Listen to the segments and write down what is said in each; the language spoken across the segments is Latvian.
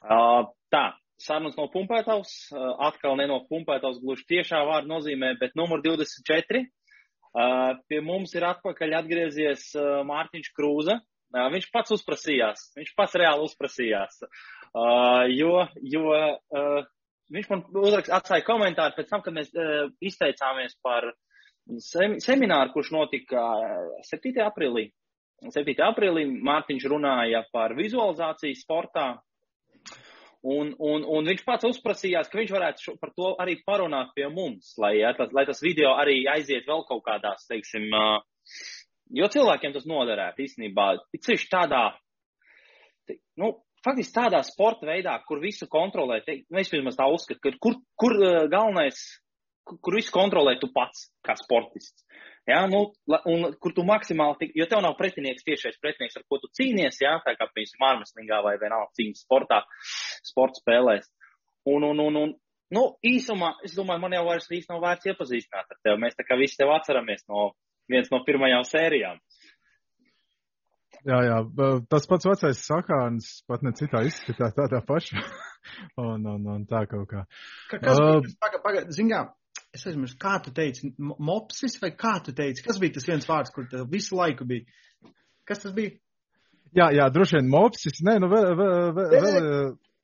Tā, sarunas no pumpētavas, atkal ne no pumpētavas gluži tiešā vārda nozīmē, bet numur 24. Uh, pie mums ir atpakaļ atgriezies Mārtiņš Krūza. Viņš pats uzprasījās, viņš pats reāli uzprasījās, jo, jo viņš man uzrakst, atstāja komentāru pēc tam, kad mēs izteicāmies par sem semināru, kurš notika 7. aprīlī. 7. aprīlī Mārtiņš runāja par vizualizāciju sportā, Un, un, un viņš pats uzprasījās, ka viņš varētu šo, par to arī parunāt pie mums, lai, ja, tas, lai tas video arī aiziet vēl kaut kādās, teiksim, uh, jo cilvēkiem tas noderētu īstenībā. Ceļš tādā, te, nu, faktiski tādā sporta veidā, kur visu kontrolē, te, nu, es vismaz tā uzskatu, ka kur, kur uh, galvenais, kur, visu kontrolē tu pats kā sportists. Ja, nu, un kur tu maksimāli, tik, jo tev nav pretinieks tiešais pretinieks, ar ko tu cīnies, jā, tā kā, piemēram, mārmeslīgā vai vienalga cīņas sportā, sporta spēlēs. Un, un, un, un, nu, īsumā, es domāju, man jau vairs īsti nav vērts iepazīstināt ar tevi. Mēs tā kā visi tev atceramies no viens no pirmajām sērijām. Jā, jā, tas pats vecais sakāns, pat ne citā izskatā, tādā pašā. un, un, un tā kaut kā. Ka, kas, uh, paga, paga, ziņā, es aizmirsu, kā tu teici, mopsis vai kā tu teici, kas bija tas viens vārds, kur visu laiku bija? Kas tas bija? Jā, jā, droši vien mopsis, nē, nu vēl, vēl, vēl, vēl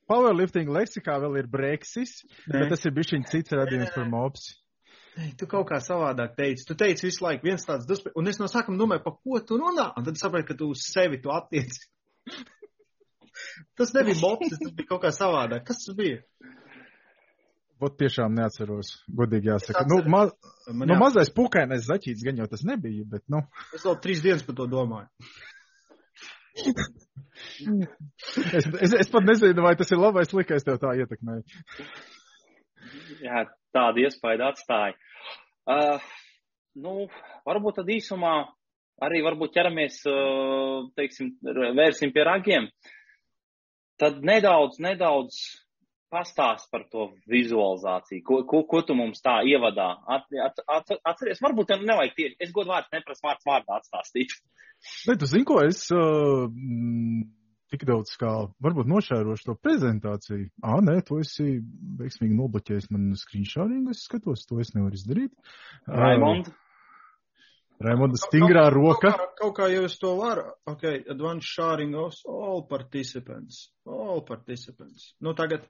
powerlifting leksikā vēl ir breksis, nē. bet tas ir bišķiņ cits radījums par mopsi. Nē, tu kaut kā savādāk teici. Tu teici visu laiku viens tāds dusmas, un es no sākuma domāju, pa ko tu runā, un tad sapratu, ka tu uz sevi tu attieci. tas nebija mopsis, tas bija kaut kā savādāk. Kas tas bija? Vot tiešām neatceros, godīgi jāsaka. Nu, ma, nu, mazais pukainais zaķīts gan jau tas nebija, bet, nu. Es vēl trīs dienas par to domāju. es, es, es pat nezinu, vai tas ir labais likais tev tā ietekmēja. Jā, tāda iespēja atstāja. Uh, nu, varbūt tad īsumā arī varbūt ķeramies, uh, teiksim, vērsim pie ragiem. Tad nedaudz, nedaudz pastāst par to vizualizāciju. Ko, ko, ko tu mums tā ievadā at, at, at, atceries? Varbūt tev nevajag tieši, es godu vārds neprasu vārds vārdā atstāstīt. Ne, tu zini, ko es uh, tik daudz kā varbūt nošērošu to prezentāciju. Ā, nē, to esi veiksmīgi nobloķējis man screenshotting, es skatos, to es nevaru izdarīt. Raimond. Uh, Raimonda stingrā kaut, roka. Kaut kā, kaut kā jau es to varu. Ok, advanced sharing of all participants. All participants. Nu tagad.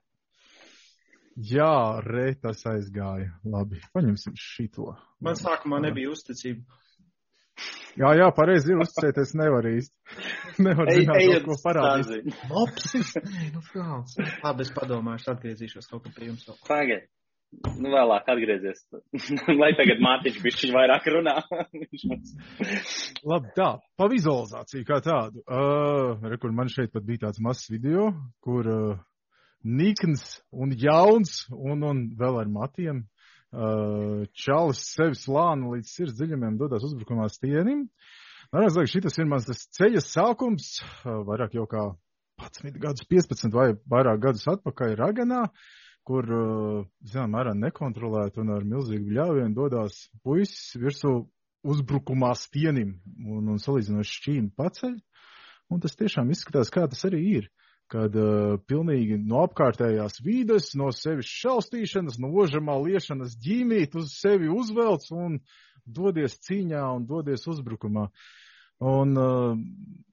Jā, re, tas aizgāja. Labi, paņemsim šito. Man sākumā nebija uzticība. Jā, jā, pareizi uzticēties nevar īsti. Nevar Ej, zināt, ejiet ko parādīt. Mopsis? Nē, nu frāls. Labi, es padomāšu, atgriezīšos kaut kad pie jums. Pagaid. Nu, vēlāk atgriezies. Lai tagad Mārtiņš bišķiņ vairāk runā. Labi, tā, pa vizualizāciju kā tādu. Uh, re, kur man šeit pat bija tāds mazs video, kur uh, nikns un jauns un, un vēl ar matiem. Uh, čalis sevi slāna līdz sirds dziļumiem dodas uzbrukumā stienim. Man liekas, šitas ir mans ceļa sākums, uh, vairāk jau kā 11 gadus, 15 vai vairāk gadus atpakaļ Raganā, kur, uh, zinām, mērā nekontrolēti un ar milzīgu bļāvienu dodas puisis virsū uzbrukumā stienim un, un salīdzinoši šķīnu paceļ. Un tas tiešām izskatās, kā tas arī ir kad uh, pilnīgi no apkārtējās vīdes, no sevis šaustīšanas, no ožamā liešanas ģīmīt uz sevi uzvelc un dodies cīņā un dodies uzbrukumā. Un, uh,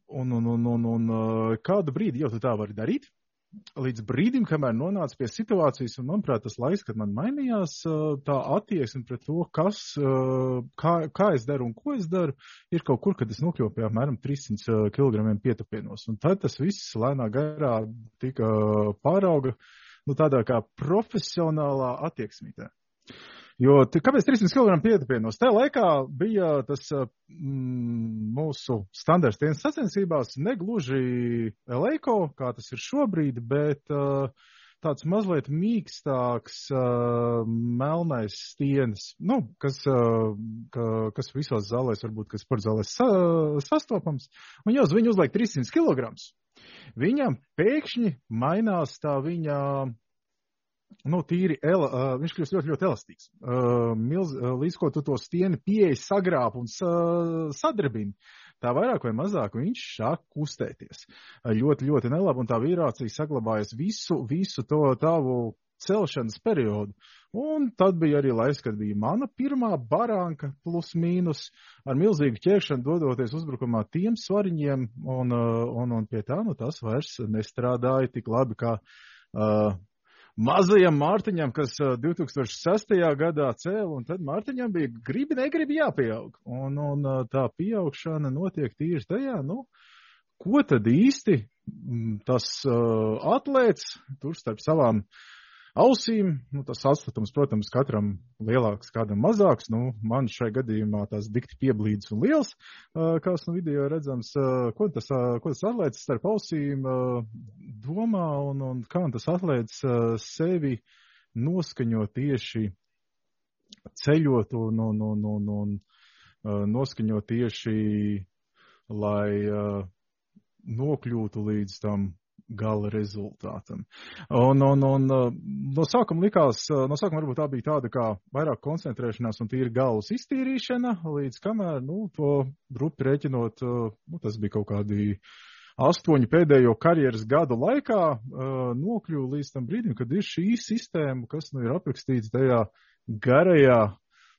un, un, un, un, un uh, kādu brīdi jau tu tā vari darīt? Līdz brīdim, kamēr nonāca pie situācijas, un manuprāt, tas laiks, kad man mainījās tā attieksme pret to, kas, kā, kā es daru un ko es daru, ir kaut kur, kad es nokļuvu pie apmēram 300 kg pietupienos. Un tad tas viss lēnā garā tika pārauga, nu, tādā kā profesionālā attieksmītē. Jo kāpēc 300 kg pietupienos? Tajā laikā bija tas mm, mūsu standarts dienas sacensībās negluži eleiko, kā tas ir šobrīd, bet uh, tāds mazliet mīkstāks uh, melnais stienis, nu, kas, uh, ka, kas visos zālēs, varbūt, kas par zālēs sa, sastopams, un jau uz viņu uzliek 300 kg. Viņam pēkšņi mainās tā viņa nu, tīri, ela, uh, viņš kļūst ļoti, ļoti elastīgs. Uh, milz, uh, līdz ko tu to stieni pieeja sagrāp un uh, sadarbini, tā vairāk vai mazāk viņš sāk kustēties. Ļoti, ļoti nelabi, un tā vīrācija saglabājas visu, visu to tavu celšanas periodu. Un tad bija arī laiks, kad bija mana pirmā baranka plus mīnus ar milzīgu ķēršanu dodoties uzbrukumā tiem svariņiem, un, un, un pie tā, nu tas vairs nestrādāja tik labi kā uh, mazajam Mārtiņam, kas 2006. gadā cēla, un tad Mārtiņam bija gribi, negribi jāpieaug. Un, un tā pieaugšana notiek tieši tajā, nu, ko tad īsti tas uh, atlēts tur starp savām uh, ausīm. Nu, tas atstatums, protams, katram lielāks, kādam mazāks. Nu, man šai gadījumā tās dikti pieblīdis un liels, kāds no video redzams. Ko tas, ko tas atlēdz starp ausīm domā un, un kā tas atlēdz sevi noskaņot tieši ceļot un, un, un, un, un noskaņot tieši, lai nokļūtu līdz tam gala rezultātam. Un, un, un no sākuma likās, no sākuma varbūt tā bija tāda kā vairāk koncentrēšanās un tīri galvas iztīrīšana, līdz kamēr, nu, to rupi rēķinot, nu, tas bija kaut kādi astoņu pēdējo karjeras gadu laikā, nokļuvu līdz tam brīdim, kad ir šī sistēma, kas, nu, ir aprakstīts tajā garajā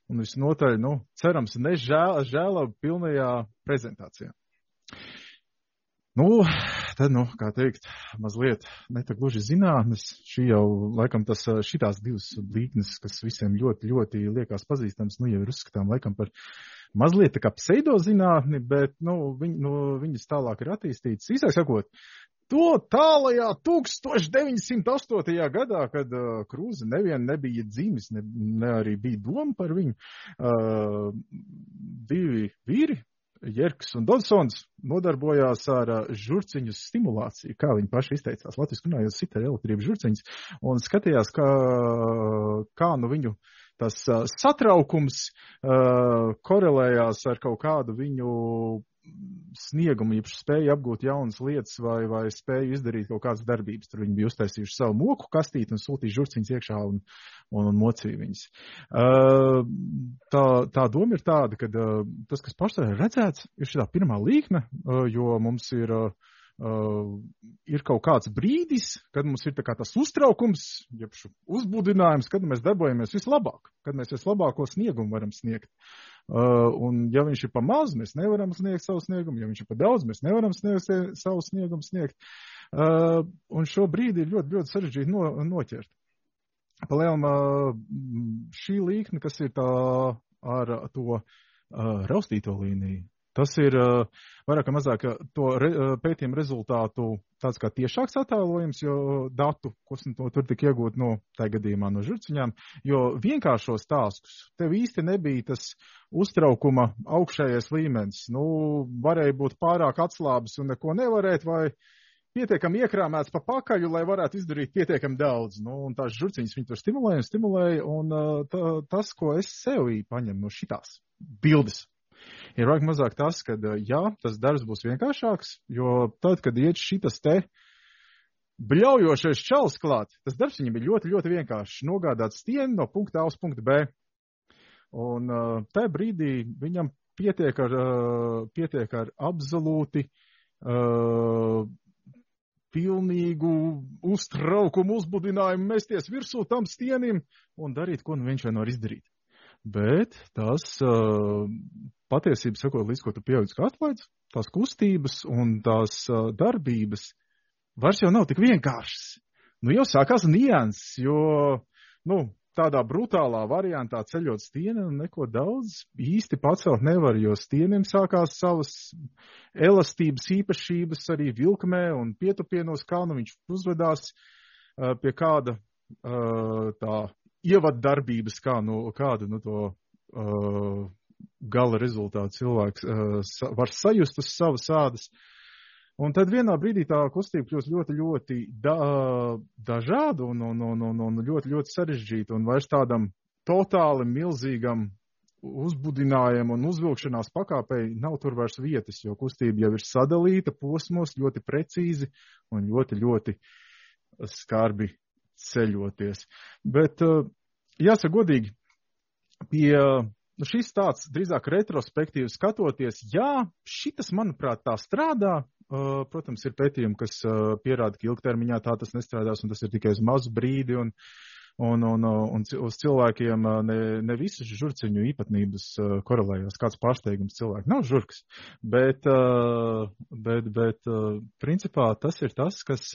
un visnotaļ, nu, cerams, nežēla pilnajā prezentācijā. Nu, tad, nu, kā teikt, mazliet ne tā gluži zinātnes. Šī jau, laikam, tas, šitās divas līknes, kas visiem ļoti, ļoti liekas pazīstams, nu, jau ir uzskatām, laikam, par mazliet tā kā pseidozinātni, bet, nu, viņ, nu, viņas tālāk ir attīstītas. Īsāk sakot, to tālajā 1908. gadā, kad uh, Krūze nevien nebija dzimis, ne, ne arī bija doma par viņu, uh, divi vīri, Jerks un Dodsons nodarbojās ar žurciņu stimulāciju, kā viņi paši izteicās, latviski runājot, sita ar elektrību žurciņus, un skatījās, kā, kā nu viņu tas satraukums uh, korelējās ar kaut kādu viņu sniegumu, jeb spēju apgūt jaunas lietas vai, vai spēju izdarīt kaut kādas darbības. Tur viņi bija uztaisījuši savu moku kastīti un sūtījuši žurciņus iekšā un, un, un mocīja viņus. Uh, tā, tā doma ir tāda, ka uh, tas, kas pašai ir redzēts, ir šī pirmā līkne, uh, jo mums ir uh, Uh, ir kaut kāds brīdis, kad mums ir tas uztraukums, jeb uzbudinājums, kad mēs darbojamies vislabāk, kad mēs vislabāko sniegumu varam sniegt. Uh, un ja viņš ir pa maz, mēs nevaram sniegt savu sniegumu, ja viņš ir pa daudz, mēs nevaram sniegt savu sniegumu sniegt. Uh, un šo brīdi ir ļoti, ļoti sarežģīti no, noķert. Palielam, uh, šī līkne, kas ir tā ar to uh, raustīto līniju, Tas ir uh, vairāk vai mazāk to re, pētījumu rezultātu tāds kā tiešāks attēlojums, jo datu, ko no tur tika iegūt no, tā gadījumā no žurciņām, jo vienkāršos tāskus tev īsti nebija tas uztraukuma augšējais līmenis. Nu, varēja būt pārāk atslābis un neko nevarēt, vai pietiekami iekrāmēts pa pakaļu, lai varētu izdarīt pietiekami daudz. Nu, un tās žurciņas viņi tur stimulēja un stimulēja, un tā, tas, ko es sevī paņemu no šitās bildes, ir vajag mazāk tas, ka, jā, tas darbs būs vienkāršāks, jo tad, kad iet šitas te bļaujošais čels klāt, tas darbs viņam ir ļoti, ļoti vienkāršs. Nogādāt stieni no punkta A uz punktu B. Un uh, tajā brīdī viņam pietiek ar, uh, pietiek ar absolūti uh, pilnīgu uztraukumu, uzbudinājumu mesties virsū tam stienim un darīt, ko nu viņš vien var izdarīt. Bet tas uh, patiesība sakot, līdz ko tu pieaudz kā atlaids, tās kustības un tās uh, darbības vairs jau nav tik vienkāršas. Nu, jau sākās nianses, jo, nu, tādā brutālā variantā ceļot stieni un neko daudz īsti pacelt nevar, jo stieniem sākās savas elastības īpašības arī vilkmē un pietupienos, kā nu viņš uzvedās uh, pie kāda tā ievaddarbības, kā nu, kādu nu, to uh, gala rezultātu cilvēks uh, var sajust uz savas ādas. Un tad vienā brīdī tā kustība kļūst ļoti, ļoti da, dažāda un, un, un, un, un ļoti, ļoti sarežģīta un vairs tādam totāli milzīgam uzbudinājumam un uzvilkšanās pakāpei nav tur vairs vietas, jo kustība jau ir sadalīta posmos ļoti precīzi un ļoti, ļoti skarbi ceļoties. Bet, jāsaka godīgi, pie nu, šis tāds drīzāk retrospektīvi skatoties, jā, šitas, manuprāt, tā strādā. Uh, protams, ir pētījumi, kas uh, pierāda, ka ilgtermiņā tā tas nestrādās, un tas ir tikai uz mazu brīdi, un, un, un, un uz cilvēkiem ne, ne visas žurciņu īpatnības korelējās. Kāds pārsteigums cilvēki nav žurks, bet, bet, bet principā tas ir tas, kas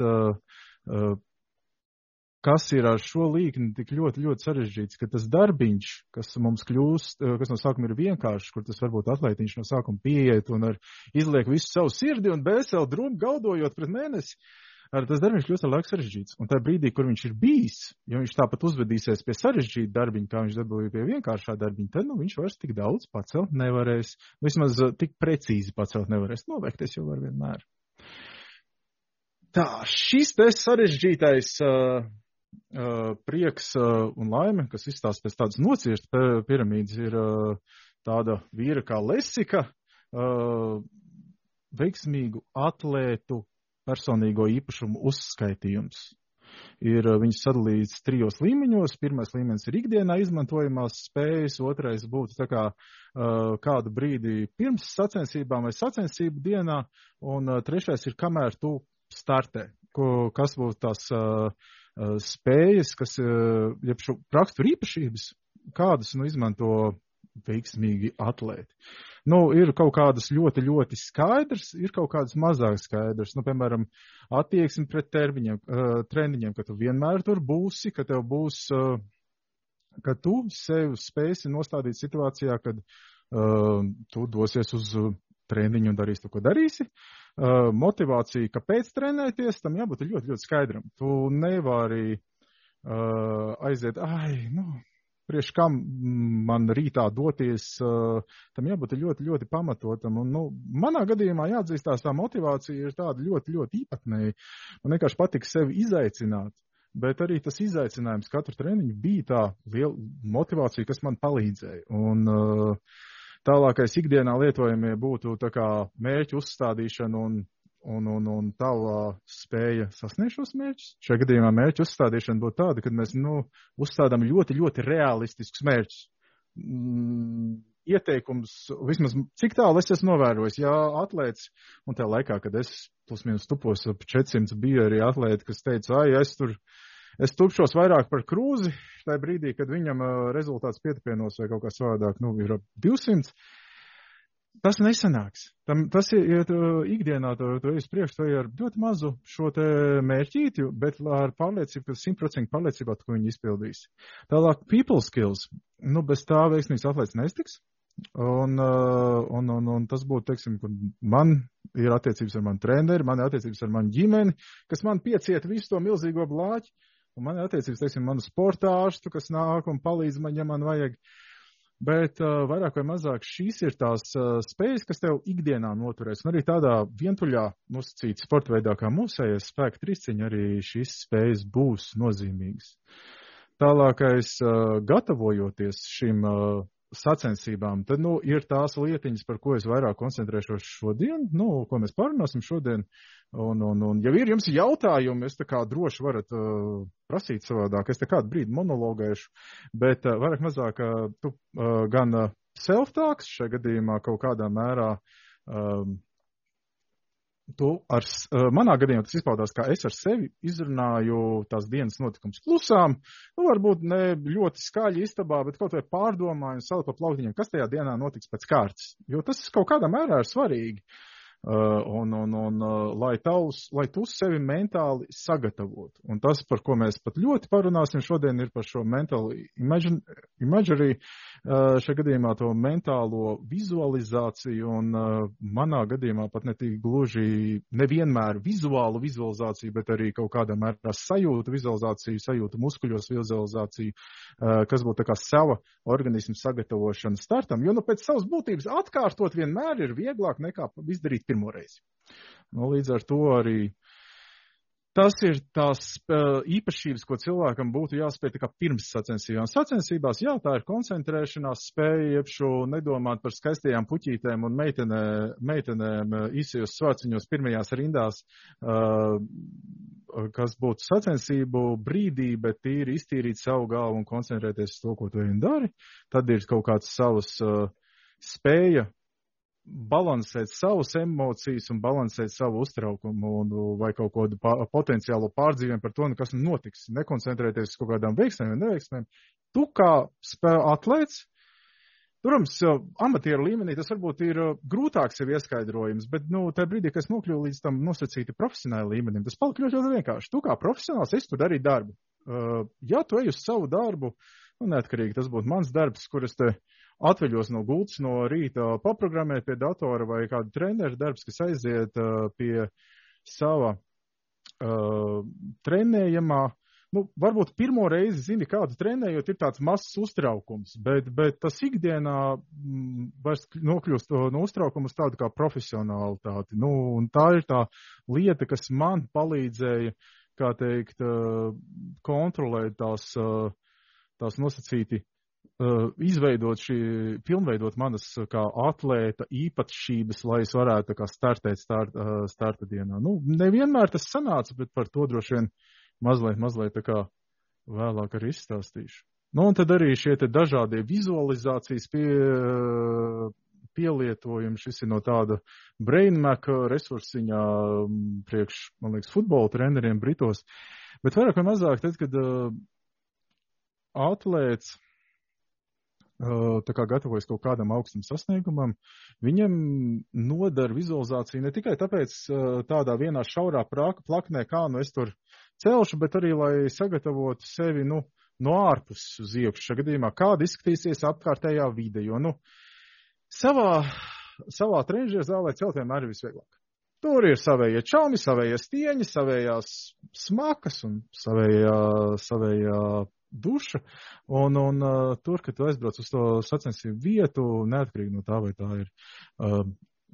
kas ir ar šo līkni tik ļoti, ļoti sarežģīts, ka tas darbiņš, kas mums kļūst, eh, kas no sākuma ir vienkāršs, kur tas varbūt atlaitiņš no sākuma pieiet un ar izliek visu savu sirdi un bēseli drūmu gaudojot pret mēnesi, ar tas darbiņš kļūst ar laiku sarežģīts. Un tajā brīdī, kur viņš ir bijis, ja viņš tāpat uzvedīsies pie sarežģīta darbiņa, kā viņš dabūja pie vienkāršā darbiņa, tad nu, viņš vairs tik daudz pacelt nevarēs. Vismaz eh, tik precīzi pacelt nevarēs. Novēkties jau var vienmēr. Tā, šis te sarežģītais uh, prieks un laime, kas izstāsta pēc tādas nocieštas piramīdas, ir tāda vīra kā Lesika, veiksmīgu atlētu personīgo īpašumu uzskaitījums. Ir viņas sadalīts trijos līmeņos. Pirmais līmenis ir ikdienā izmantojamās spējas, otrais būtu tā kā kādu brīdi pirms sacensībām vai sacensību dienā, un trešais ir kamēr tu startē, ko, kas būtu tās Uh, spējas, kas, jeb šo raksturu īpašības, kādas nu izmanto veiksmīgi atlēti. Nu, ir kaut kādas ļoti, ļoti skaidrs, ir kaut kādas mazāk skaidrs. Nu, piemēram, attieksme pret termiņiem, uh, treniņiem, ka tu vienmēr tur būsi, ka tev būs, uh, ka tu sev spēsi nostādīt situācijā, kad uh, tu dosies uz treniņu un darīsi to, ko darīsi. Uh, motivācija, kāpēc trenēties, tam jābūt ļoti, ļoti skaidram. Tu nevari uh, aiziet, ai, nu, priekš kam man rītā doties, uh, tam jābūt ļoti, ļoti pamatotam. Un, nu, manā gadījumā jāatzīstās, tā motivācija ir tāda ļoti, ļoti īpatnēja. Man vienkārši patika sevi izaicināt. Bet arī tas izaicinājums katru treniņu bija tā liela motivācija, kas man palīdzēja. Un, uh, Tālākais ikdienā lietojamie būtu mērķu uzstādīšana un, un, un, un tava spēja sasniegt šos mērķus. Šajā gadījumā mērķu uzstādīšana būtu tāda, ka mēs, nu, uzstādām ļoti, ļoti realistiskus mērķus. Mm, ieteikums, vismaz cik tālu es esmu novērojis, ja atlēts, un tajā laikā, kad es plus mīnus tupos ap 400 bija arī atlēti, kas teica, ai, es tur es tupšos vairāk par krūzi, tajā brīdī, kad viņam rezultāts pietupienos vai kaut kā savādāk, nu, ir ap 200. Tas nesanāks. Tam, tas ir, ja tu ikdienā to, to esi priekš, to ir ļoti mazu šo te mērķīti, bet ar pārliecību, ka 100% pārliecībā, ko viņi izpildīs. Tālāk, people skills. Nu, bez tā veiksmīgs atlaists nestiks. Un, un, un, un tas būtu, teiksim, man ir attiecības ar manu treneri, man ir attiecības ar manu ģimeni, kas man piecieta visu to milzīgo blāķi. Un man ir attiecības, teiksim, manu sportāšu, kas nāk un palīdz man, ja man vajag. Bet uh, vairāk vai mazāk šīs ir tās uh, spējas, kas tev ikdienā noturēs. Un arī tādā vientuļā nosacīta sporta veidā kā mūsējais spēka trīsciņa arī šīs spējas būs nozīmīgas. Tālākais, uh, gatavojoties šim uh, sacensībām, tad, nu, ir tās lietiņas, par ko es vairāk koncentrēšos šodien, nu, ko mēs pārunāsim šodien. Un, un, un, ja ir jums jautājumi, es tā kā droši varat uh, prasīt savādāk, es te kādu brīdi monologēšu, bet uh, vairāk mazāk uh, tu uh, gan uh, self-talks šajā gadījumā kaut kādā mērā um, tu ar, manā gadījumā tas izpaudās, kā es ar sevi izrunāju tās dienas notikums klusām, nu, varbūt ne ļoti skaļi istabā, bet kaut vai pārdomāju un saliku pa plauktiņiem, kas tajā dienā notiks pēc kārtas, jo tas kaut kādā mērā ir svarīgi. Uh, un, un, un uh, lai, tavs, lai tu sevi mentāli sagatavotu. Un tas, par ko mēs pat ļoti parunāsim šodien, ir par šo mentāli imaginary, uh, šajā gadījumā to mentālo vizualizāciju un manā gadījumā pat ne tik gluži nevienmēr vizuālu vizualizāciju, bet arī kaut kādā mērā sajūtu vizualizāciju, sajūtu muskuļos vizualizāciju, kas būtu tā kā sava organismu sagatavošana startam, jo nu pēc savas būtības atkārtot vienmēr ir vieglāk nekā izdarīt pirmo reizi. Nu, līdz ar to arī tas ir tās uh, īpašības, ko cilvēkam būtu jāspēj tā kā pirms sacensībām. Sacensībās, jā, tā ir koncentrēšanās spēja, šo nedomāt par skaistajām puķītēm un meitenē, meitenēm uh, īsajos svārciņos pirmajās rindās, uh, kas būtu sacensību brīdī, bet tīri iztīrīt savu galvu un koncentrēties uz to, ko tu vien dari. Tad ir kaut kāds savs uh, spēja balansēt savus emocijas un balansēt savu uztraukumu un, vai kaut kādu potenciālo pārdzīvojumu par to, nu, kas notiks. Nekoncentrēties uz kaut kādām veiksmēm vai neveiksmēm. Tu kā atlēts, Protams, amatieru līmenī tas varbūt ir grūtāks jau ieskaidrojums, bet, nu, tajā brīdī, kad es nokļuvu līdz tam nosacīti profesionāli līmenim, tas palika ļoti, ļoti vienkārši. Tu kā profesionāls, es tur darīju darbu. Uh, ja tu ej uz savu darbu, nu, neatkarīgi tas būtu mans darbs, kur es te atveļos no gultas no rīta, paprogrammēt pie datora vai kādu treneru darbs, kas aiziet pie sava uh, trenējamā, nu, varbūt pirmo reizi zini, kādu trenējot, ir tāds mazs uztraukums, bet, bet tas ikdienā mm, vairs nokļūst no uztraukuma uz tādu kā profesionālitāti. Nu, un tā ir tā lieta, kas man palīdzēja, kā teikt, kontrolēt tās, tās nosacīti izveidot šī, pilnveidot manas kā atlēta īpašības, lai es varētu kā startēt start, starta dienā. Nu, nevienmēr tas sanāca, bet par to droši vien mazliet, mazliet tā kā vēlāk arī izstāstīšu. Nu, un tad arī šie te dažādie vizualizācijas pie, pielietojumi, šis ir no tāda BrainMac resursiņā priekš, man liekas, futbola treneriem Britos. Bet vairāk vai mazāk, tad, kad atlēts tā kā gatavojas kaut kādam augstam sasniegumam, viņam nodara vizualizācija ne tikai tāpēc uh, tādā vienā šaurā plaknē, kā nu es tur celšu, bet arī, lai sagatavotu sevi, nu, no ārpuses uz iekšu. Šajā gadījumā kāda izskatīsies apkārtējā vide, jo, nu, savā, savā trenižera zālē celt vienmēr ir visvieglāk. Tur ir savējie čaumi, savējie stieņi, savējās smakas un savējā, savējā duša. Un, un uh, tur, kad tu aizbrauc uz to sacensību vietu, neatkarīgi no tā, vai tā ir uh,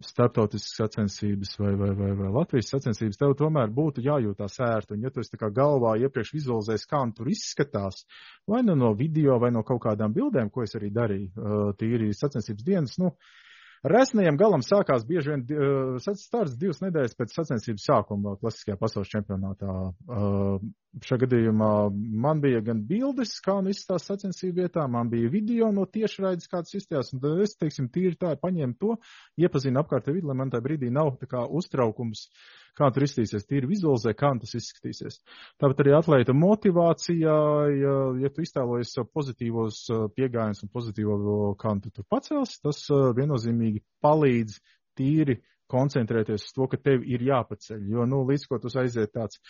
starptautiskas sacensības vai, vai, vai, vai Latvijas sacensības, tev tomēr būtu jājūtās ērti. Un, ja tu esi galvā iepriekš vizualizējis, kā un tur izskatās, vai nu no video, vai no kaut kādām bildēm, ko es arī darīju, tīri sacensības dienas, nu, Resnajam galam sākās bieži vien uh, starts divas nedēļas pēc sacensības sākuma klasiskajā pasaules čempionātā. Uh, šajā gadījumā man bija gan bildes, kā nu izstās sacensību vietā, man bija video no tiešraides, kāds izstās, un tad es, teiksim, tīri tā paņēmu to, iepazinu apkārtēju vidi, lai man tajā brīdī nav tā kā uztraukums uh, kā tur izskatīsies, tīri vizualizē, kā tas izskatīsies. Tāpat arī atlēta motivācijā, ja, ja tu iztēlojies pozitīvos piegājienus un pozitīvo, kā tu tur pacels, tas viennozīmīgi palīdz tīri koncentrēties uz to, ka tev ir jāpaceļ, jo, nu, līdz ko tu aiziet tāds.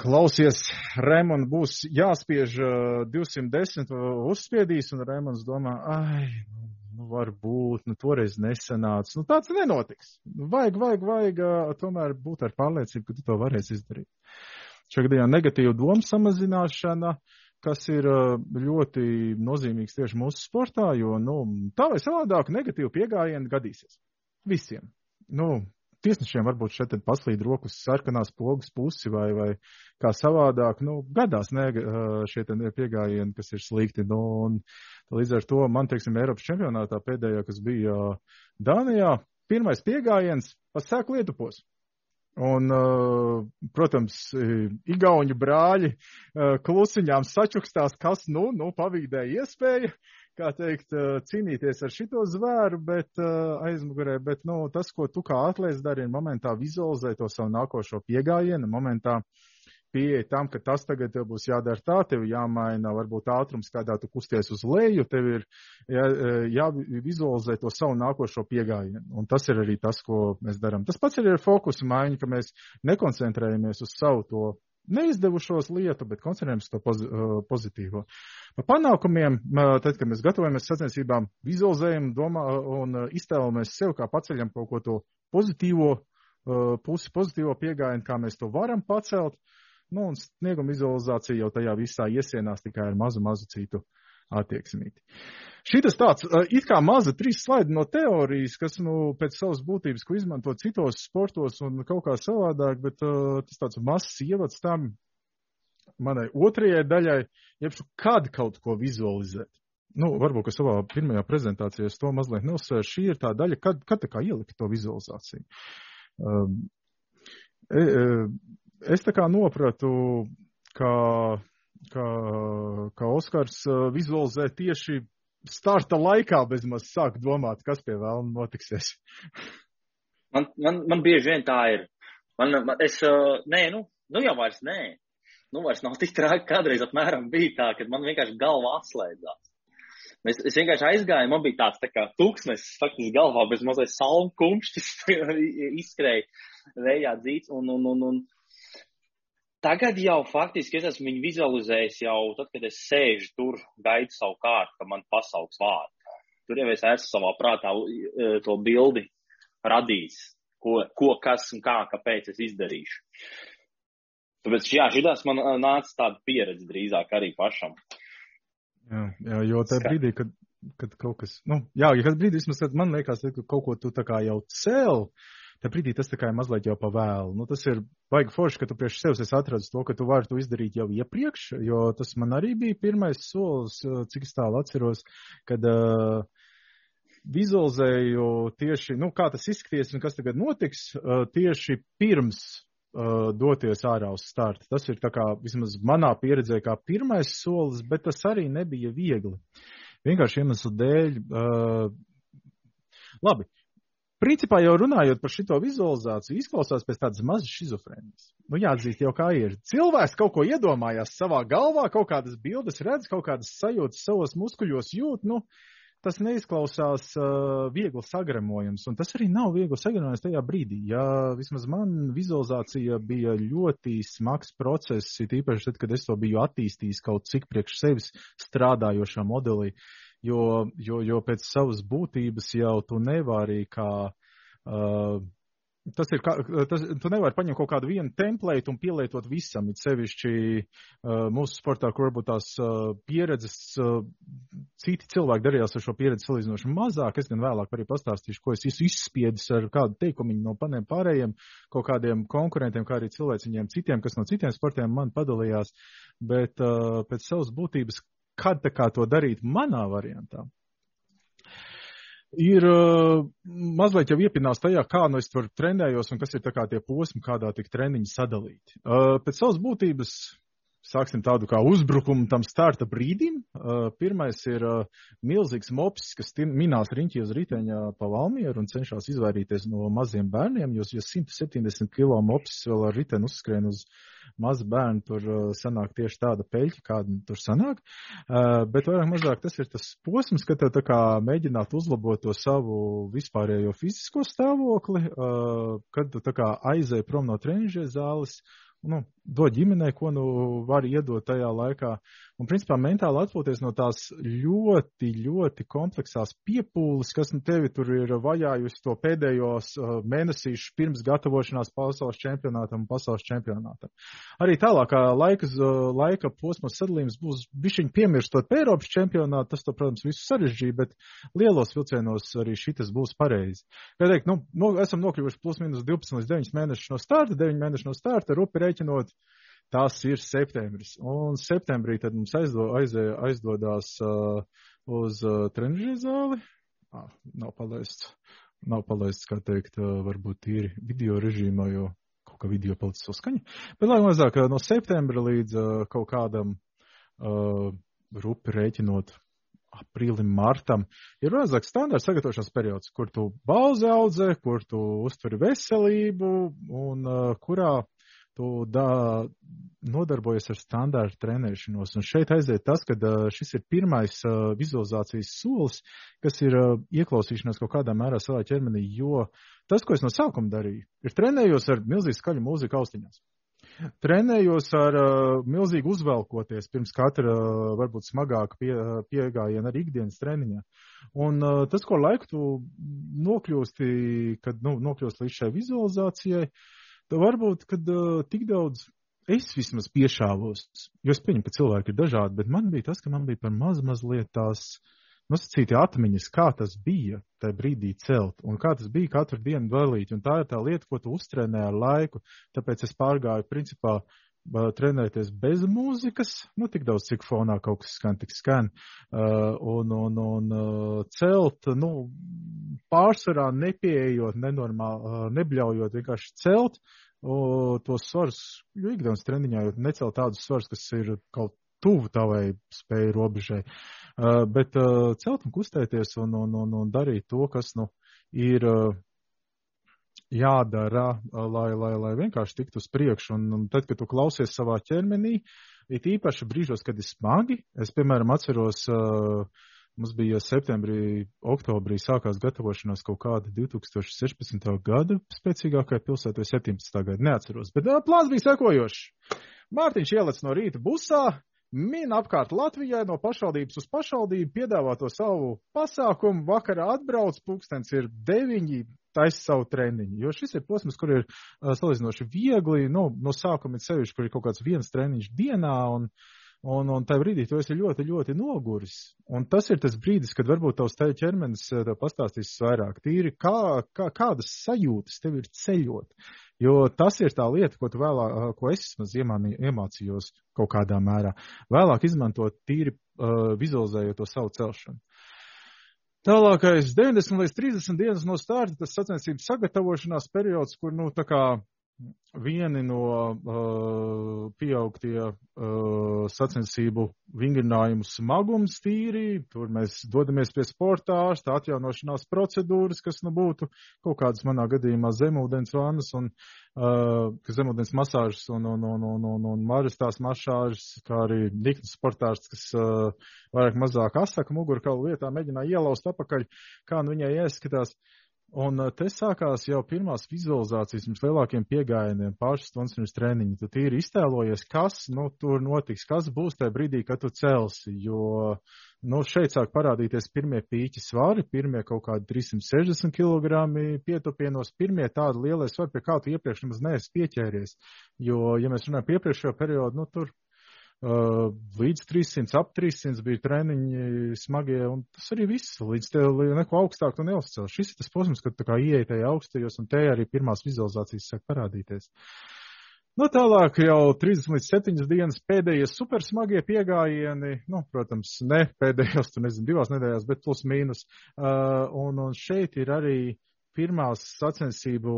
Klausies, Rēmons būs jāspiež 210, uzspiedīs, un Rēmons domā, ai, nu, varbūt, nu, toreiz nesanāca. Nu, tāds nenotiks. Nu, vajag, vajag, vajag tomēr būt ar pārliecību, ka tu to varēsi izdarīt. Šajā gadījumā negatīva doma samazināšana, kas ir ļoti nozīmīgs tieši mūsu sportā, jo, nu, tā vai savādāk negatīva piegājiena gadīsies. Visiem. Nu, tiesnešiem varbūt šeit paslīd rokas sarkanās pogas pusi vai, vai kā savādāk, nu, gadās ne, šie piegājieni, kas ir slikti. Nu, un līdz ar to man, teiksim, Eiropas čempionātā pēdējā, kas bija Dānijā, pirmais piegājiens pasāk lietupos. Un, protams, igauņu brāļi klusiņām sačukstās, kas, nu, nu pavīdēja iespēju kā teikt, cīnīties ar šito zvēru, bet aizmugurē, bet, nu, tas, ko tu kā atlēs dari, ir momentā vizualizēt to savu nākošo piegājienu, momentā pieeja tam, ka tas tagad tev būs jādara tā, tev jāmaina varbūt ātrums, kādā tu kusties uz leju, tev ir jā, jāvizualizē to savu nākošo piegājienu. Un tas ir arī tas, ko mēs darām. Tas pats ir ar fokusu maiņu, ka mēs nekoncentrējamies uz savu to neizdevušos lietu, bet koncentrējamies uz to poz, pozitīvo. Par panākumiem, tad, kad mēs gatavojamies sacensībām, vizualizējam domā, un iztēlojamies sev, kā paceļam kaut ko to pozitīvo pusi, pozitīvo piegājienu, kā mēs to varam pacelt. Nu, un snieguma vizualizācija jau tajā visā iesienās tikai ar mazu, mazu citu attieksmīti. Šitas tāds, it kā maza trīs slaidi no teorijas, kas, nu, pēc savas būtības, ko izmanto citos sportos un kaut kā savādāk, bet uh, tas tāds mazs ievads tam manai otrajai daļai, jeb kad kaut ko vizualizēt. Nu, varbūt, ka savā pirmajā prezentācijā es to mazliet neuzsvēru. Šī ir tā daļa, kad, kad tā kā ielika to vizualizāciju. Um, es tā kā nopratu, ka, ka, ka Oskars vizualizē tieši starta laikā bezmaz sāk domāt, kas pie vēlna notiksies. Man, man, man bieži vien tā ir. Man, man, es, nē, nu, nu jau vairs nē. Nu, vairs nav tik traki, kādreiz apmēram bija tā, ka man vienkārši galva atslēdzās. Es, es vienkārši aizgāju, man bija tāds tā kā tūkstnesis faktiski galvā, bez mazliet salmu kumšķis izskrēja vējā dzīts un, un, un, un Tagad jau faktiski es esmu viņu vizualizējis jau tad, kad es sēžu tur, gaidu savu kārtu, ka man pasauks vārdu. Tur jau es esmu savā prātā e, to bildi radījis, ko, ko kas un kā, kāpēc es izdarīšu. Tāpēc, jā, šitās man e, nāca tāda pieredze drīzāk arī pašam. Jā, jā jo tajā brīdī, kad, kad kaut kas, nu, jā, ja kad brīdī vismaz, tad man liekas, ka kaut ko tu tā kā jau cēl, uh, tā brīdī tas tā kā ir mazliet jau pa vēlu. Nu, tas ir baigi forši, ka tu priekš sevis esi atradis to, ka tu vari to izdarīt jau iepriekš, jo tas man arī bija pirmais solis, cik es tālu atceros, kad uh, vizualizēju tieši, nu, kā tas izskaties un kas tagad notiks, uh, tieši pirms doties ārā uz startu. Tas ir kā, vismaz manā pieredzē, kā pirmais solis, bet tas arī nebija viegli. Vienkārši iemeslu dēļ. Uh, labi, Principā jau runājot par šito vizualizāciju, izklausās pēc tādas mazas šizofrēnijas. Nu, jāatzīst jau kā ir. Cilvēks kaut ko iedomājās savā galvā, kaut kādas bildes redz, kaut kādas sajūtas savos muskuļos jūt, nu, tas neizklausās uh, viegli sagremojams, un tas arī nav viegli sagremojams tajā brīdī. Ja vismaz man vizualizācija bija ļoti smags process, it īpaši tad, kad es to biju attīstījis kaut cik priekš sevis strādājošā modelī. Uh, jo, jo, jo pēc savas būtības jau tu nevari kā. Uh, Tas ir, tas, tu nevari paņemt kaut kādu vienu templētu un pielietot visam, it sevišķi uh, mūsu sportā, kur varbūt tās uh, pieredzes, uh, citi cilvēki darījās ar šo pieredzi salīdzinoši mazāk. Es gan vēlāk arī pastāstīšu, ko es izspiedis ar kādu teikumu no paniem pārējiem, kaut kādiem konkurentiem, kā arī cilvēciņiem citiem, kas no citiem sportiem man padalījās, bet uh, pēc savas būtības kad tā kā to darīt manā variantā, ir uh, mazliet jau iepinās tajā, kā nu es tur trenējos un kas ir tā kā tie posmi, kādā tik treniņi sadalīti. Uh, pēc savas būtības sāksim tādu kā uzbrukumu tam starta brīdim. Uh, pirmais ir uh, milzīgs mops, kas minās riņķi uz riteņa pa Valmieru un cenšas izvairīties no maziem bērniem, jo, jo 170 kilo mops vēl ar riteni uzskrien uz mazu bērnu, tur uh, sanāk tieši tāda peļķa, kāda tur sanāk. Bet vairāk mazāk tas ir tas posms, ka tev tā kā mēģināt uzlabot to savu vispārējo fizisko stāvokli, kad tu tā kā aizēji prom no trenižē zāles nu, dod ģimenei, ko nu var iedot tajā laikā. Un, principā, mentāli atpūties no tās ļoti, ļoti kompleksās piepūles, kas nu tevi tur ir vajājusi to pēdējos uh, mēnesīšus pirms gatavošanās pasaules čempionātam un pasaules čempionātam. Arī tālākā laika, uh, laika posmas sadalījums būs bišķiņ piemirstot pie Eiropas čempionāta, tas to, protams, visu sarežģīja, bet lielos vilcienos arī šitas būs pareizi. Kā teikt, nu, nu, esam nokļuvuši plus mīnus 12 līdz 9 mēnešus no starta, 9 mēneši no starta, rupi rēķinot tas ir septembris. Un septembrī tad mums aizdo, aizē, aizdodās uh, uz uh, trenižu zāli. Ah, nav palaists, nav palaists, kā teikt, uh, varbūt tīri video režīmā, jo kaut kā video palicis saskaņa. Bet, lai mazāk, no septembra līdz uh, kaut kādam uh, rupi rēķinot aprīlim, martam, ir mazāk standarts sagatavošanās periods, kur tu bauzi audzē, kur tu uztveri veselību un uh, kurā tu da, nodarbojies ar standārtu trenēšanos. Un šeit aiziet tas, ka šis ir pirmais uh, vizualizācijas solis, kas ir uh, ieklausīšanās kaut kādā mērā savā ķermenī, jo tas, ko es no sākuma darīju, ir trenējos ar milzīgu skaļu mūziku austiņās. Trenējos ar uh, milzīgu uzvelkoties pirms katra uh, varbūt smagāka pie, piegājiena arī ikdienas treniņā. Un uh, tas, ko laiku tu nokļūsti, kad nu, nokļūsti līdz šai vizualizācijai, uh, tad varbūt, kad uh, tik daudz es vismaz piešāvos, jo es pieņemu, ka cilvēki ir dažādi, bet man bija tas, ka man bija par maz mazliet tās nosacīti atmiņas, kā tas bija tajā brīdī celt un kā tas bija katru dienu dalīt. Un tā ir tā lieta, ko tu uztrenē ar laiku. Tāpēc es pārgāju principā trenēties bez mūzikas, nu tik daudz, cik fonā kaut kas skan, tik skan, uh, un, un, un uh, celt, nu, pārsvarā nepieejot, nenormāli, uh, nebļaujot, vienkārši celt, tos svarus, jo ikdienas treniņā jau necel tādus svarus, kas ir kaut tuvu tavai spēju robežai, bet celt un kustēties un, un, un, un darīt to, kas, nu, ir jādara, lai, lai, lai vienkārši tiktu uz priekšu. Un, tad, kad tu klausies savā ķermenī, it īpaši brīžos, kad ir smagi, es, piemēram, atceros, mums bija septembrī, oktobrī sākās gatavošanās kaut kāda 2016. gada spēcīgākajā pilsētā, 17. gada, neatceros, bet plāns bija sekojošs. Mārtiņš ielec no rīta busā, min apkārt Latvijai no pašvaldības uz pašvaldību, piedāvā to savu pasākumu, vakarā atbrauc, pūkstens ir deviņi, taisa savu treniņu. Jo šis ir posms, kur ir uh, salīdzinoši viegli, nu, no sākuma ir sevišķi, kur ir kaut kāds viens treniņš dienā, un, un, un tajā brīdī tu esi ļoti, ļoti noguris. Un tas ir tas brīdis, kad varbūt tavs te ķermenis tev pastāstīs vairāk. Tīri, kā, kā, kādas sajūtas tev ir ceļot. Jo tas ir tā lieta, ko tu vēlāk, ko es vismaz iemācījos kaut kādā mērā. Vēlāk izmantot tīri uh, vizualizējot to savu celšanu. Tālākais 90 līdz 30 dienas no starta, tas sacensības sagatavošanās periods, kur, nu, tā kā vieni no uh, pieaugtie uh, sacensību vingrinājumu smagums tīri, tur mēs dodamies pie sportā ārsta, atjaunošanās procedūras, kas nu būtu kaut kādas manā gadījumā zemūdens vannas un uh, zemūdens masāžas un, un, un, un, un, un maristās mašāžas, kā arī diktas sportārs, kas uh, vairāk mazāk asaka mugurkaulu vietā mēģināja ielaust apakaļ, kā nu viņai ieskatās. Uh, Un te sākās jau pirmās vizualizācijas mums lielākiem piegājieniem, pāris stundas pirms treniņa. Tu tīri iztēlojies, kas, nu, tur notiks, kas būs tajā brīdī, kad tu celsi, jo, nu, šeit sāk parādīties pirmie pīķi svari, pirmie kaut kādi 360 kg pietupienos, pirmie tādi lielie svari, pie kā tu iepriekš nemaz neesi pieķēries. Jo, ja mēs runājam pie iepriekšējo periodu, nu, tur līdz 300, ap 300 bija treniņi smagie, un tas arī viss. Līdz tev neko augstāk tu neuzcēl. Šis ir tas posms, kad tā kā ieeja tajā augstajos, un te arī pirmās vizualizācijas sāk parādīties. Nu, tālāk jau 30 līdz 7 dienas pēdējie supersmagie piegājieni, nu, protams, ne pēdējos, tu nezinu, divās nedēļās, bet plus mīnus. Uh, un, un šeit ir arī uh, pirmās sacensību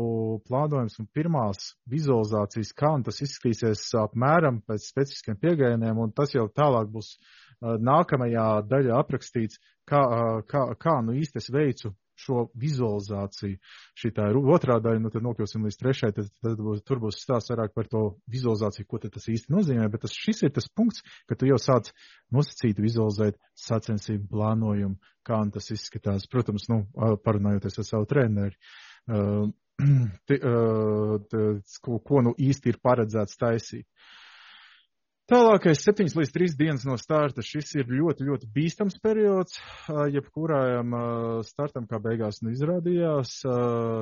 plānojums un pirmās vizualizācijas, kā un tas izskatīsies apmēram pēc specifiskiem piegājieniem, un tas jau tālāk būs uh, nākamajā daļā aprakstīts, kā, uh, kā, kā nu īsti es veicu šo vizualizāciju. Šī ir otrā daļa, nu tad nokļūsim līdz trešai, tad, tad būs, tur būs stāsts vairāk par to vizualizāciju, ko tas īsti nozīmē, bet tas, šis ir tas punkts, ka tu jau sāc nosacīt, vizualizēt sacensību plānojumu, kā tas izskatās. Protams, nu, parunājoties ar savu treneri. Uh, t, uh, ko, ko nu īsti ir paredzēts taisīt. Tālākais 7 līdz 3 dienas no starta. Šis ir ļoti, ļoti bīstams periods, jebkurām startam kā beigās nu izrādījās,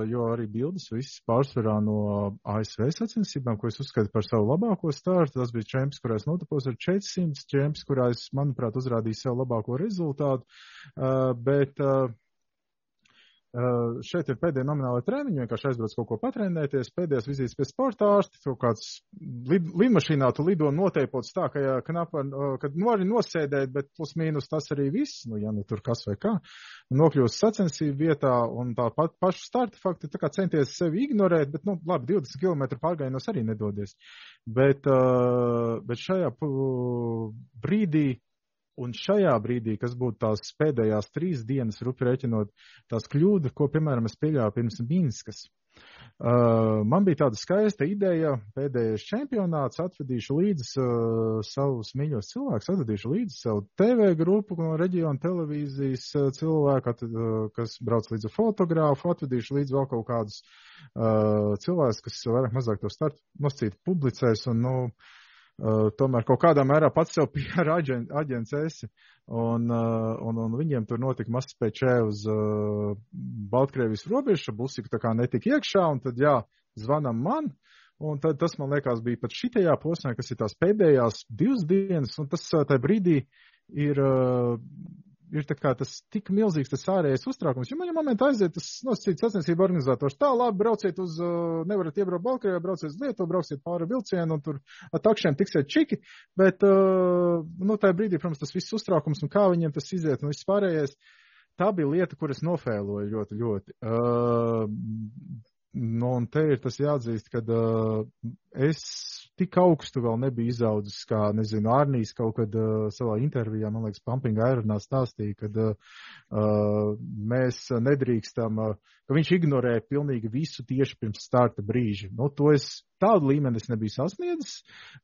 jo arī bildes viss pārsvarā no ASV sacensībām, ko es uzskatu par savu labāko startu. Tas bija čempions, kurā es notapos ar 400, čempions, kurā es, manuprāt, uzrādīju sev labāko rezultātu, bet Uh, šeit ir pēdējie nomināli treniņi, vienkārši aizbrauc kaut ko patrenēties, pēdējais vizītes pie sporta ārsta, kaut kāds lid, lidmašīnā tu lido noteipots tā, ka, ja, knapa, uh, kad nu arī nosēdēt, bet plus mīnus tas arī viss, nu, ja nu tur kas vai kā, nokļūst sacensību vietā un tā pat pašu starta fakti, tā kā centies sevi ignorēt, bet, nu, labi, 20 km pārgājienos arī nedodies. Bet, uh, bet šajā brīdī Un šajā brīdī, kas būtu tās pēdējās trīs dienas, rupi rēķinot tās kļūdas, ko, piemēram, es pieļāvu pirms Minskas, uh, man bija tāda skaista ideja, pēdējais čempionāts, atvedīšu līdzi uh, savus mīļos cilvēkus, atvedīšu līdzi savu TV grupu no reģiona televīzijas uh, cilvēku, at, uh, kas brauc līdzi fotogrāfu, atvedīšu līdzi vēl kaut kādus uh, cilvēkus, kas vairāk mazāk to startu noscīt publicēs un, nu, uh, Uh, tomēr kaut kādā mērā pats sev PR aģent, aģents esi. Un, uh, un, un viņiem tur notika mazs pēčē uz uh, Baltkrievijas robežu, busika tā kā netika iekšā, un tad jā, zvanam man. Un tad tas, man liekas, bija pat šitajā posmā, kas ir tās pēdējās divas dienas, un tas tajā brīdī ir ir tas tik milzīgs tas ārējais uztraukums, jo man jau momentā aiziet tas nosacīts sacensību organizators. Tā, labi, brauciet uz, uh, nevarat iebraukt Baltkrievijā, brauciet uz Lietuvu, brauciet pāri vilcienu un tur ar takšiem tiksiet čiki, bet, uh, nu, tajā brīdī, protams, tas viss uztraukums un kā viņiem tas iziet un viss pārējais, tā bija lieta, kuras nofēloja ļoti, ļoti. Uh, nu, un te ir tas jāatzīst, ka uh, es tik augstu vēl nebiju izaudzis, kā, nezinu, Arnijas kaut kad uh, savā intervijā, man liekas, Pumping Ironā stāstīja, kad uh, mēs nedrīkstam, uh, ka viņš ignorēja pilnīgi visu tieši pirms starta brīža. Nu, to es tādu līmeni es nebiju sasniedzis,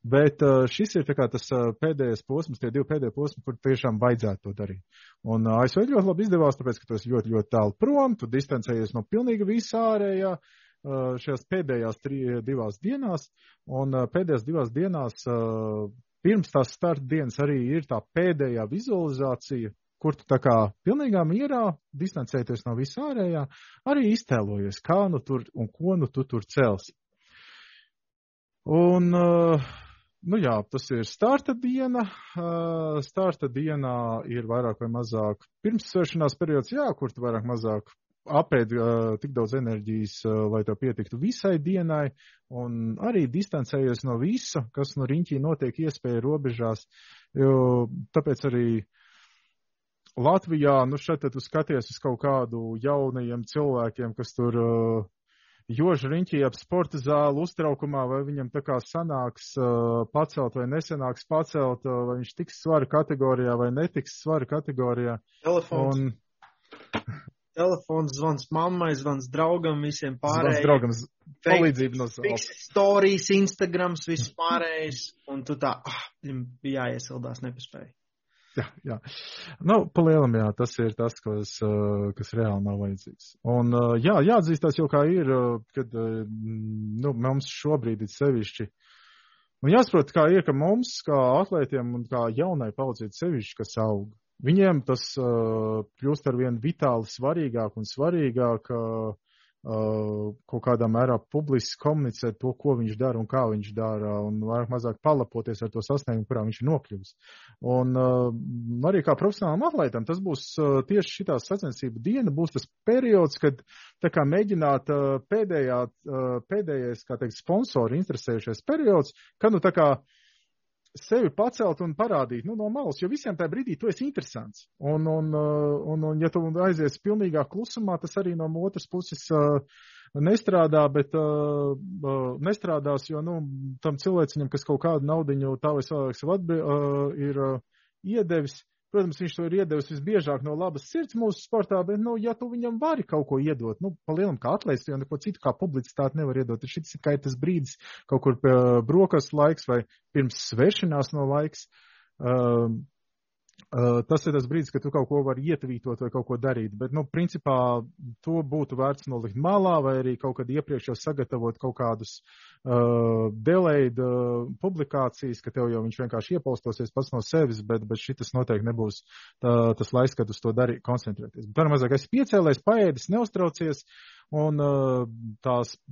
bet uh, šis ir kā tas uh, pēdējais posms, tie divi pēdējie posmi, kur tiešām vajadzētu to darīt. Un uh, ASV ļoti labi izdevās, tāpēc, ka tu esi ļoti, ļoti tālu prom, tu distancējies no pilnīgi visā ārējā. Ja, šajās pēdējās tri, divās dienās, un pēdējās divās dienās pirms tās starta dienas arī ir tā pēdējā vizualizācija, kur tu tā kā pilnīgā mierā, distancēties no visā ārējā, arī iztēlojies, kā nu tur un ko nu tu tur celsi. Un, nu jā, tas ir starta diena. Starta dienā ir vairāk vai mazāk pirmssvēršanās periods, jā, kur tu vairāk mazāk apēd uh, tik daudz enerģijas, uh, lai tev pietiktu visai dienai, un arī distancējies no visa, kas no riņķī notiek iespēja robežās, jo tāpēc arī Latvijā, nu šeit tu skaties uz kaut kādu jaunajiem cilvēkiem, kas tur uh, jož riņķī ap sporta zāli uztraukumā, vai viņam tā kā sanāks uh, pacelt vai nesanāks pacelt, uh, vai viņš tiks svara kategorijā vai netiks svara kategorijā. Telefons. Un, telefons, zvans mammai, zvans draugam, visiem pārējiem. Zvans draugam, palīdzību no savas. Stories, Instagrams, viss pārējais, un tu tā, ah, bija jāiesildās, nepaspēja. Jā, jā. Nu, palielam, jā, tas ir tas, kas, uh, kas reāli nav vajadzīgs. Un, uh, jā, jāatzīstās jau kā ir, uh, kad, nu, mums šobrīd ir sevišķi. Un jāsaprot, kā ir, ka mums, kā atlētiem un kā jaunai paudzīt sevišķi, kas aug, Viņiem tas uh, kļūst ar vien vitāli svarīgāk un svarīgāk uh, kaut kādā mērā publiski komunicēt to, ko viņš dara un kā viņš dara, un vairāk mazāk palapoties ar to sasniegumu, kurā viņš ir nokļuvis. Un uh, arī kā profesionālam atlētam, tas būs uh, tieši šitā sacensību diena, būs tas periods, kad tā kā mēģināt uh, pēdējā, uh, pēdējais, kā teikt, sponsori interesējušies periods, kad nu tā kā uh, sevi pacelt un parādīt nu, no malas, jo visiem tajā brīdī tu esi interesants. Un, un, uh, un, un ja tu aizies pilnīgā klusumā, tas arī no otras puses uh, nestrādā, bet uh, uh, nestrādās, jo nu, tam cilvēciņam, kas kaut kādu naudiņu tā vai savādāk sev atbi, uh, ir uh, iedevis, Protams, viņš to ir iedevis visbiežāk no labas sirds mūsu sportā, bet, nu, ja tu viņam vari kaut ko iedot, nu, palielam kā atlaists, jo neko citu kā publicitāti nevar iedot, tad šis ir kā tas brīdis kaut kur pie brokastu laiks vai pirms svēršanās no laiks. Uh, Uh, tas ir tas brīdis, kad tu kaut ko vari ietvītot vai kaut ko darīt, bet, nu, principā to būtu vērts nolikt malā vai arī kaut kad iepriekš jau sagatavot kaut kādus uh, delayed uh, publikācijas, ka tev jau viņš vienkārši iepaustosies pats no sevis, bet, bet šitas noteikti nebūs tā, tas laiks, kad uz to darīt, koncentrēties. Bet, mazāk, esi piecēlējis, paēdis, neuztraucies, un uh, tās